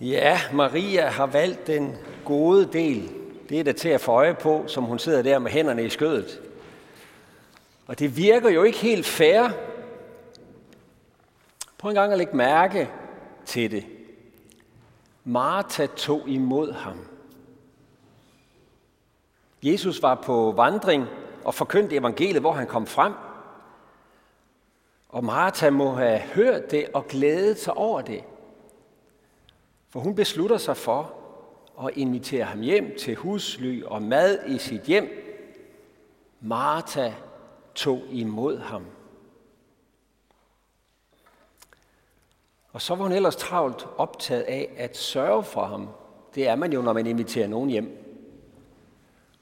Ja, Maria har valgt den gode del. Det er der til at få øje på, som hun sidder der med hænderne i skødet. Og det virker jo ikke helt fair. Prøv en gang at lægge mærke til det. Martha tog imod ham. Jesus var på vandring og forkyndte evangeliet, hvor han kom frem. Og Martha må have hørt det og glædet sig over det. For hun beslutter sig for at invitere ham hjem til husly og mad i sit hjem. Martha tog imod ham. Og så var hun ellers travlt optaget af at sørge for ham. Det er man jo, når man inviterer nogen hjem.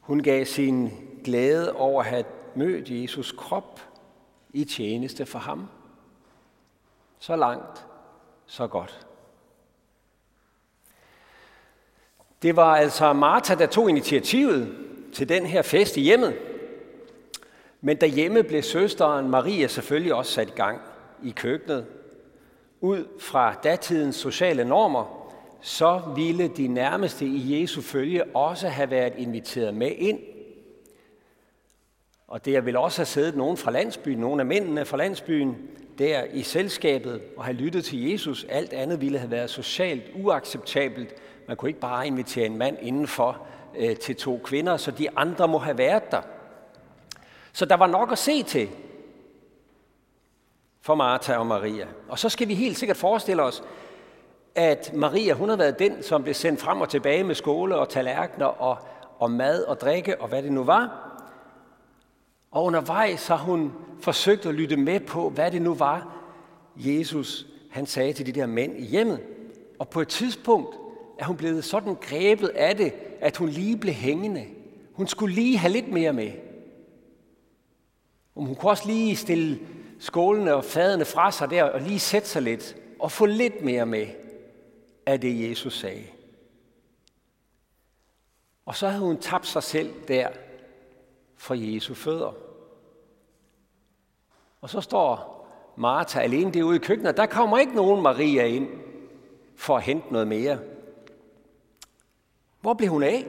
Hun gav sin glæde over at have mødt Jesus krop i tjeneste for ham. Så langt, så godt. Det var altså Martha, der tog initiativet til den her fest i hjemmet. Men derhjemme blev søsteren Maria selvfølgelig også sat i gang i køkkenet. Ud fra datidens sociale normer, så ville de nærmeste i Jesu følge også have været inviteret med ind. Og det jeg vil også have siddet nogen fra landsbyen, nogen af mændene fra landsbyen, der i selskabet og have lyttet til Jesus. Alt andet ville have været socialt uacceptabelt, man kunne ikke bare invitere en mand indenfor øh, til to kvinder, så de andre må have været der. Så der var nok at se til for Martha og Maria. Og så skal vi helt sikkert forestille os, at Maria, hun har været den, som blev sendt frem og tilbage med skole og tallerkener og, og mad og drikke og hvad det nu var. Og undervejs har hun forsøgt at lytte med på, hvad det nu var, Jesus han sagde til de der mænd i hjemmet. Og på et tidspunkt, er hun blevet sådan grebet af det, at hun lige blev hængende. Hun skulle lige have lidt mere med. Og hun kunne også lige stille skålene og fadene fra sig der, og lige sætte sig lidt, og få lidt mere med af det, Jesus sagde. Og så havde hun tabt sig selv der for Jesu fødder. Og så står Martha alene derude i køkkenet, der kommer ikke nogen Maria ind for at hente noget mere. Hvor blev hun af?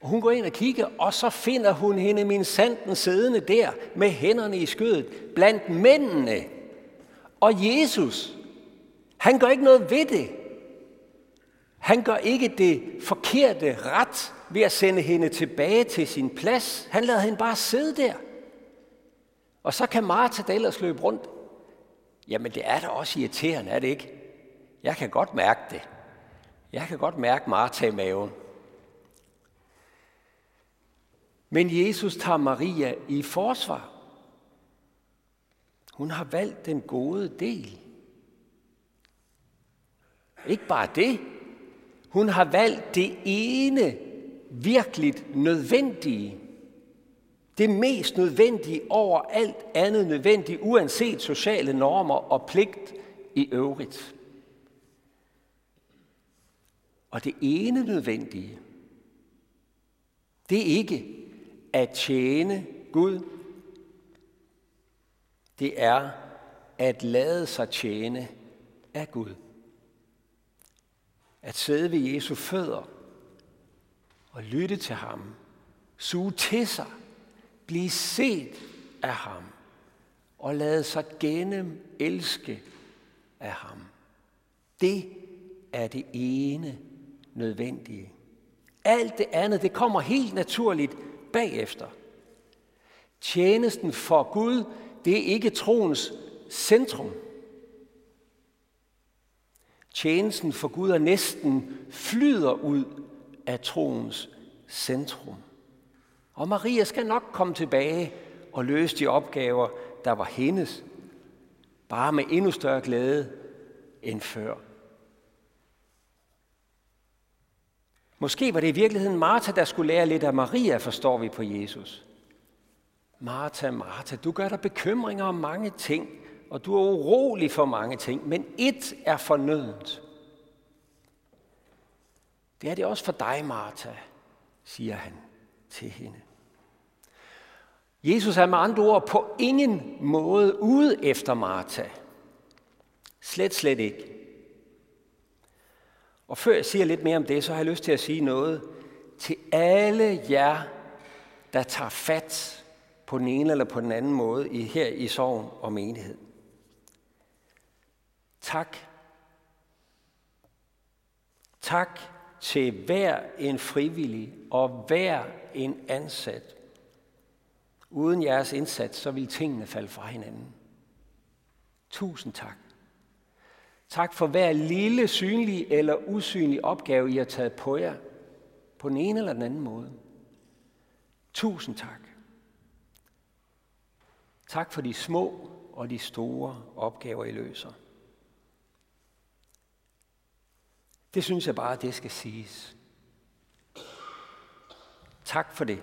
Og hun går ind og kigger, og så finder hun hende min sanden siddende der med hænderne i skødet blandt mændene. Og Jesus, han gør ikke noget ved det. Han gør ikke det forkerte ret ved at sende hende tilbage til sin plads. Han lader hende bare sidde der. Og så kan Martha da ellers løbe rundt. Jamen det er da også irriterende, er det ikke? Jeg kan godt mærke det. Jeg kan godt mærke Martha i maven. Men Jesus tager Maria i forsvar. Hun har valgt den gode del. Ikke bare det. Hun har valgt det ene virkelig nødvendige. Det mest nødvendige over alt andet nødvendigt, uanset sociale normer og pligt i øvrigt. Og det ene nødvendige, det er ikke at tjene Gud. Det er at lade sig tjene af Gud. At sidde ved Jesu fødder og lytte til ham. Suge til sig. Blive set af ham. Og lade sig gennem elske af ham. Det er det ene nødvendige. Alt det andet, det kommer helt naturligt bagefter. Tjenesten for Gud, det er ikke troens centrum. Tjenesten for Gud er næsten flyder ud af troens centrum. Og Maria skal nok komme tilbage og løse de opgaver, der var hendes, bare med endnu større glæde end før. Måske var det i virkeligheden Martha, der skulle lære lidt af Maria, forstår vi på Jesus. Martha, Martha, du gør dig bekymringer om mange ting, og du er urolig for mange ting, men ét er fornødent. Det er det også for dig, Martha, siger han til hende. Jesus er med andre ord på ingen måde ude efter Martha. Slet, slet ikke. Og før jeg siger lidt mere om det, så har jeg lyst til at sige noget til alle jer, der tager fat på den ene eller på den anden måde i, her i sorgen og menighed. Tak. Tak til hver en frivillig og hver en ansat. Uden jeres indsats, så vil tingene falde fra hinanden. Tusind tak. Tak for hver lille synlig eller usynlig opgave, I har taget på jer, på den ene eller den anden måde. Tusind tak. Tak for de små og de store opgaver, I løser. Det synes jeg bare, det skal siges. Tak for det.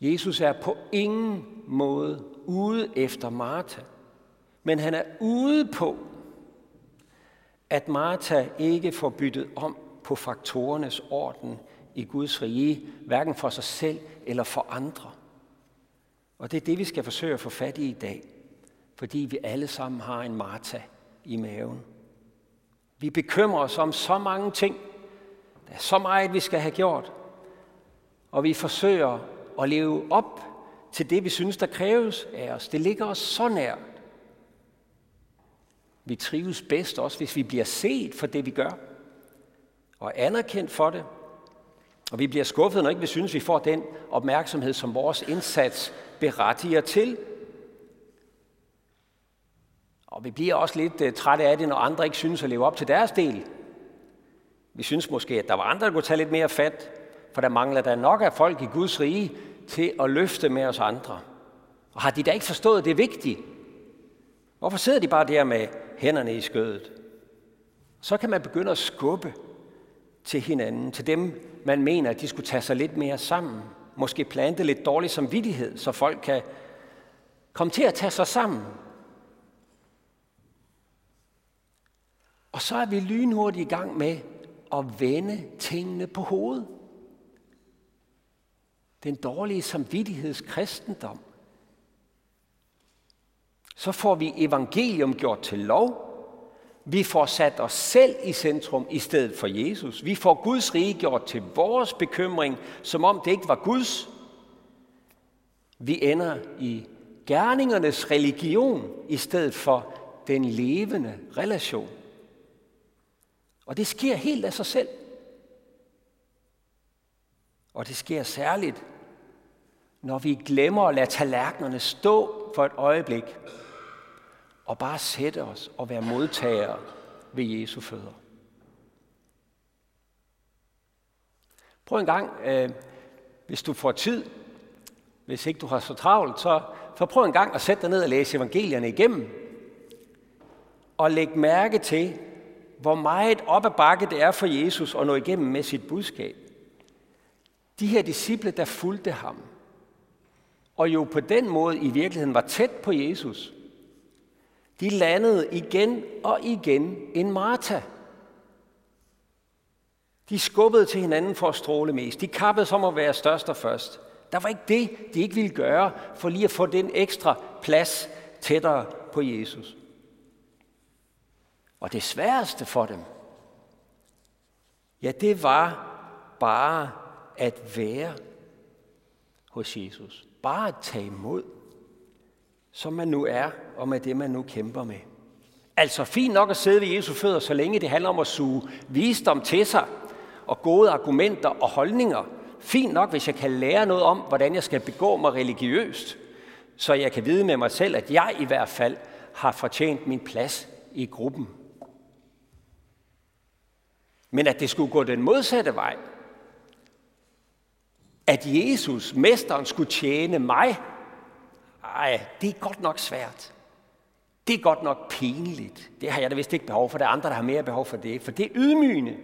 Jesus er på ingen måde ude efter Martha, men han er ude på, at Martha ikke får byttet om på faktorernes orden i Guds rige, hverken for sig selv eller for andre. Og det er det, vi skal forsøge at få fat i i dag, fordi vi alle sammen har en Martha i maven. Vi bekymrer os om så mange ting. Der er så meget, vi skal have gjort. Og vi forsøger at leve op til det, vi synes, der kræves af os. Det ligger os så nært. Vi trives bedst også, hvis vi bliver set for det, vi gør, og anerkendt for det. Og vi bliver skuffet, når ikke vi synes, vi får den opmærksomhed, som vores indsats berettiger til. Og vi bliver også lidt øh, trætte af det, når andre ikke synes at leve op til deres del. Vi synes måske, at der var andre, der kunne tage lidt mere fat, for der mangler der nok af folk i Guds rige til at løfte med os andre. Og har de da ikke forstået det er vigtigt? Hvorfor sidder de bare der med hænderne i skødet? Så kan man begynde at skubbe til hinanden, til dem, man mener, at de skulle tage sig lidt mere sammen. Måske plante lidt dårlig samvittighed, så folk kan komme til at tage sig sammen Og så er vi lynhurtigt i gang med at vende tingene på hovedet. Den dårlige samvittigheds kristendom. Så får vi evangelium gjort til lov. Vi får sat os selv i centrum i stedet for Jesus. Vi får Guds rige gjort til vores bekymring, som om det ikke var Guds. Vi ender i gerningernes religion i stedet for den levende relation. Og det sker helt af sig selv. Og det sker særligt, når vi glemmer at lade tallerkenerne stå for et øjeblik, og bare sætte os og være modtagere ved Jesu fødder. Prøv en gang, øh, hvis du får tid, hvis ikke du har så travlt, så, så prøv en gang at sætte dig ned og læse evangelierne igennem. Og læg mærke til, hvor meget op ad bakke det er for Jesus at nå igennem med sit budskab. De her disciple, der fulgte ham, og jo på den måde i virkeligheden var tæt på Jesus, de landede igen og igen en Martha. De skubbede til hinanden for at stråle mest. De kappede som at være størst og først. Der var ikke det, de ikke ville gøre for lige at få den ekstra plads tættere på Jesus. Og det sværeste for dem, ja, det var bare at være hos Jesus. Bare at tage imod, som man nu er, og med det, man nu kæmper med. Altså fint nok at sidde ved Jesu fødder, så længe det handler om at suge visdom til sig, og gode argumenter og holdninger. Fint nok, hvis jeg kan lære noget om, hvordan jeg skal begå mig religiøst, så jeg kan vide med mig selv, at jeg i hvert fald har fortjent min plads i gruppen men at det skulle gå den modsatte vej. At Jesus, mesteren, skulle tjene mig, ej, det er godt nok svært. Det er godt nok pinligt. Det har jeg da vist ikke behov for. Der er andre, der har mere behov for det. For det er ydmygende.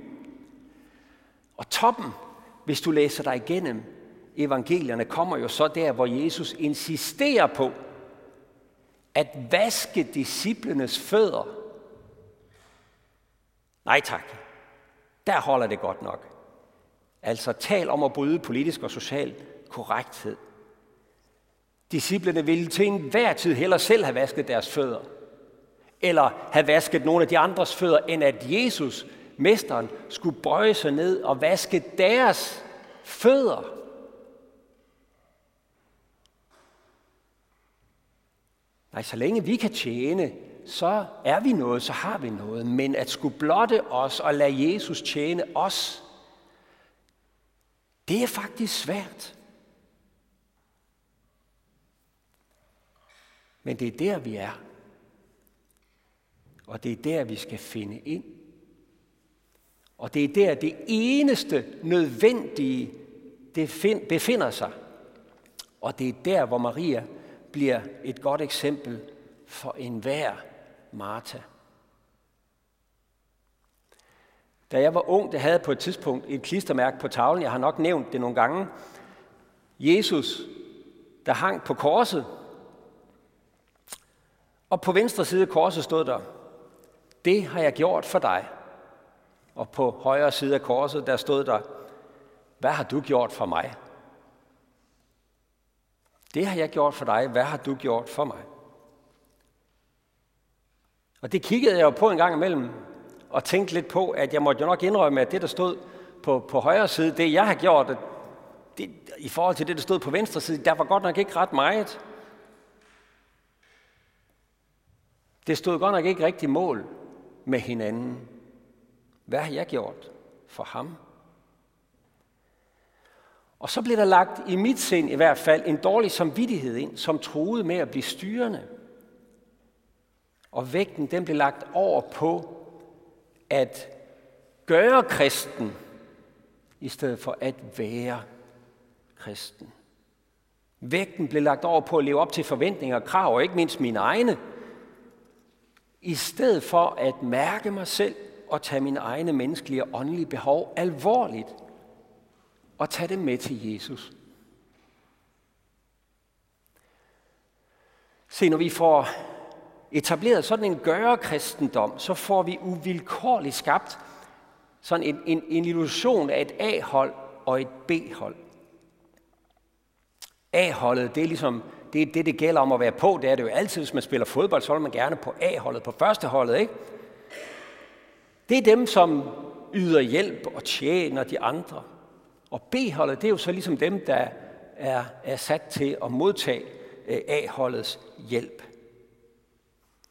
Og toppen, hvis du læser dig igennem evangelierne, kommer jo så der, hvor Jesus insisterer på at vaske disciplenes fødder. Nej tak. Der holder det godt nok. Altså tal om at bryde politisk og social korrekthed. Disciplerne ville til enhver tid heller selv have vasket deres fødder, eller have vasket nogle af de andres fødder, end at Jesus, mesteren, skulle bøje sig ned og vaske deres fødder. Nej, så længe vi kan tjene, så er vi noget, så har vi noget. Men at skulle blotte os og lade Jesus tjene os, det er faktisk svært. Men det er der, vi er. Og det er der, vi skal finde ind. Og det er der, det eneste nødvendige det befinder sig. Og det er der, hvor Maria bliver et godt eksempel for enhver Martha. Da jeg var ung, det havde jeg på et tidspunkt et klistermærke på tavlen. Jeg har nok nævnt det nogle gange. Jesus, der hang på korset. Og på venstre side af korset stod der, det har jeg gjort for dig. Og på højre side af korset, der stod der, hvad har du gjort for mig? Det har jeg gjort for dig. Hvad har du gjort for mig? Og det kiggede jeg jo på en gang imellem, og tænkte lidt på, at jeg måtte jo nok indrømme, at det, der stod på, på højre side, det jeg har gjort, det, i forhold til det, der stod på venstre side, der var godt nok ikke ret meget. Det stod godt nok ikke rigtig mål med hinanden. Hvad har jeg gjort for ham? Og så blev der lagt i mit sind i hvert fald en dårlig samvittighed ind, som troede med at blive styrende. Og vægten den blev lagt over på at gøre kristen, i stedet for at være kristen. Vægten blev lagt over på at leve op til forventninger og krav, og ikke mindst mine egne, i stedet for at mærke mig selv og tage mine egne menneskelige og åndelige behov alvorligt og tage dem med til Jesus. Se, når vi får etableret sådan en gøre-kristendom, så får vi uvilkårligt skabt sådan en, en, en illusion af et A-hold og et B-hold. A-holdet, det er ligesom det, er det, det gælder om at være på. Det er det jo altid, hvis man spiller fodbold, så vil man gerne på A-holdet, på første holdet, ikke? Det er dem, som yder hjælp og tjener de andre. Og B-holdet, det er jo så ligesom dem, der er, er sat til at modtage øh, A-holdets hjælp.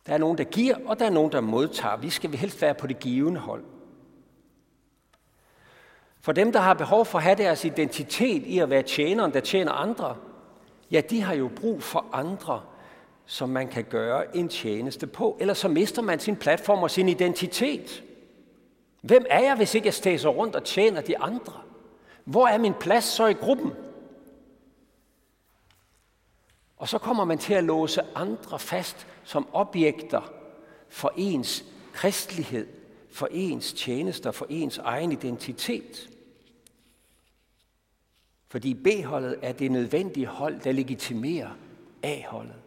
Der er nogen, der giver, og der er nogen, der modtager. Vi skal helst være på det givende hold. For dem, der har behov for at have deres identitet i at være tjeneren, der tjener andre, ja, de har jo brug for andre, som man kan gøre en tjeneste på. Ellers så mister man sin platform og sin identitet. Hvem er jeg, hvis ikke jeg stæser rundt og tjener de andre? Hvor er min plads så i gruppen? Og så kommer man til at låse andre fast som objekter for ens kristelighed, for ens tjenester, for ens egen identitet. Fordi B-holdet er det nødvendige hold, der legitimerer A-holdet.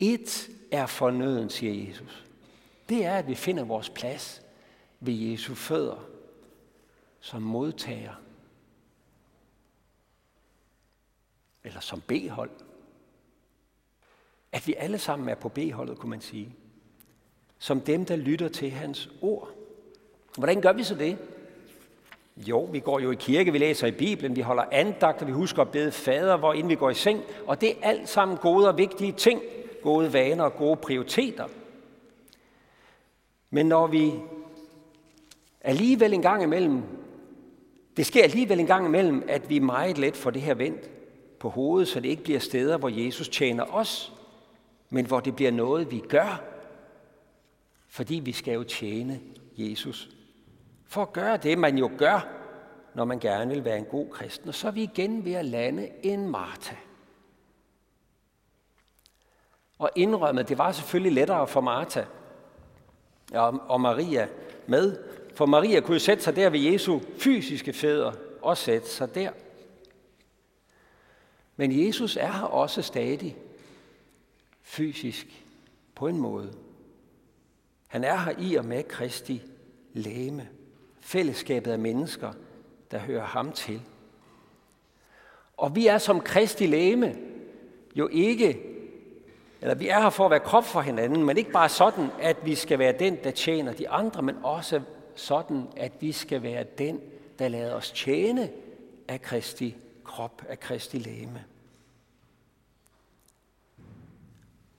Et er fornøden, siger Jesus. Det er, at vi finder vores plads ved Jesu fødder som modtager. Eller som B-hold. At vi alle sammen er på B-holdet, kunne man sige. Som dem, der lytter til hans ord. Hvordan gør vi så det? Jo, vi går jo i kirke, vi læser i Bibelen, vi holder andagt, og vi husker at bede fader, hvor inden vi går i seng. Og det er alt sammen gode og vigtige ting, gode vaner og gode prioriteter. Men når vi alligevel en gang imellem, det sker alligevel en gang imellem, at vi meget let får det her vendt på hovedet, så det ikke bliver steder, hvor Jesus tjener os, men hvor det bliver noget, vi gør, fordi vi skal jo tjene Jesus for at gøre det, man jo gør, når man gerne vil være en god kristen. Og så er vi igen ved at lande en Martha. Og indrømmet, det var selvfølgelig lettere for Martha og Maria med, for Maria kunne sætte sig der ved Jesu fysiske fødder og sætte sig der. Men Jesus er her også stadig fysisk på en måde. Han er her i og med Kristi læme fællesskabet af mennesker, der hører ham til. Og vi er som Kristi læme jo ikke eller vi er her for at være krop for hinanden, men ikke bare sådan, at vi skal være den, der tjener de andre, men også sådan, at vi skal være den, der lader os tjene af Kristi krop, af Kristi læme.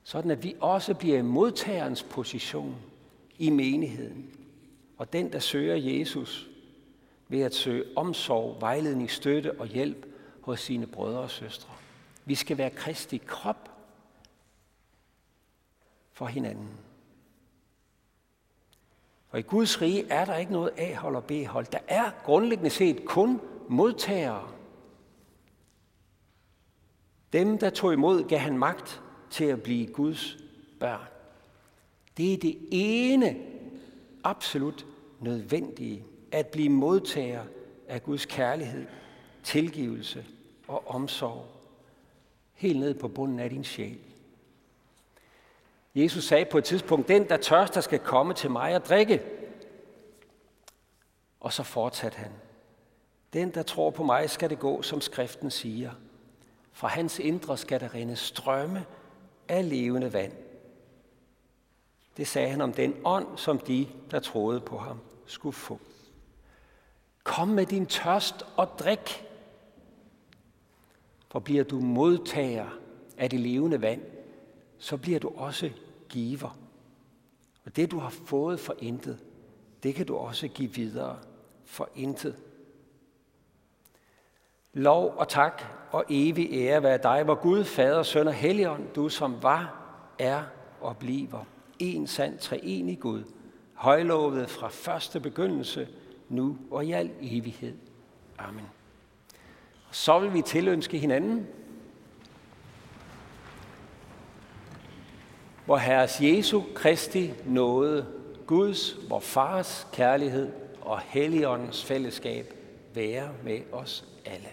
Sådan at vi også bliver i modtagerens position i menigheden, og den, der søger Jesus ved at søge omsorg, vejledning, støtte og hjælp hos sine brødre og søstre. Vi skal være Kristi krop for hinanden. Og i Guds rige er der ikke noget A-hold og B-hold. Der er grundlæggende set kun modtagere. Dem, der tog imod, gav han magt til at blive Guds børn. Det er det ene absolut nødvendige, at blive modtager af Guds kærlighed, tilgivelse og omsorg. Helt ned på bunden af din sjæl. Jesus sagde på et tidspunkt, den der tørster skal komme til mig og drikke. Og så fortsatte han. Den der tror på mig skal det gå, som skriften siger. Fra hans indre skal der rinde strømme af levende vand. Det sagde han om den ånd, som de, der troede på ham, skulle få. Kom med din tørst og drik. For bliver du modtager af det levende vand, så bliver du også giver. Og det, du har fået for intet, det kan du også give videre for intet. Lov og tak og evig ære være dig, hvor Gud, Fader, Søn og Helligånd, du som var, er og bliver en sand treenig Gud, højlovet fra første begyndelse, nu og i al evighed. Amen. Så vil vi tilønske hinanden, hvor Herres Jesu Kristi nåde, Guds, vor Fars kærlighed og Helligåndens fællesskab være med os alle.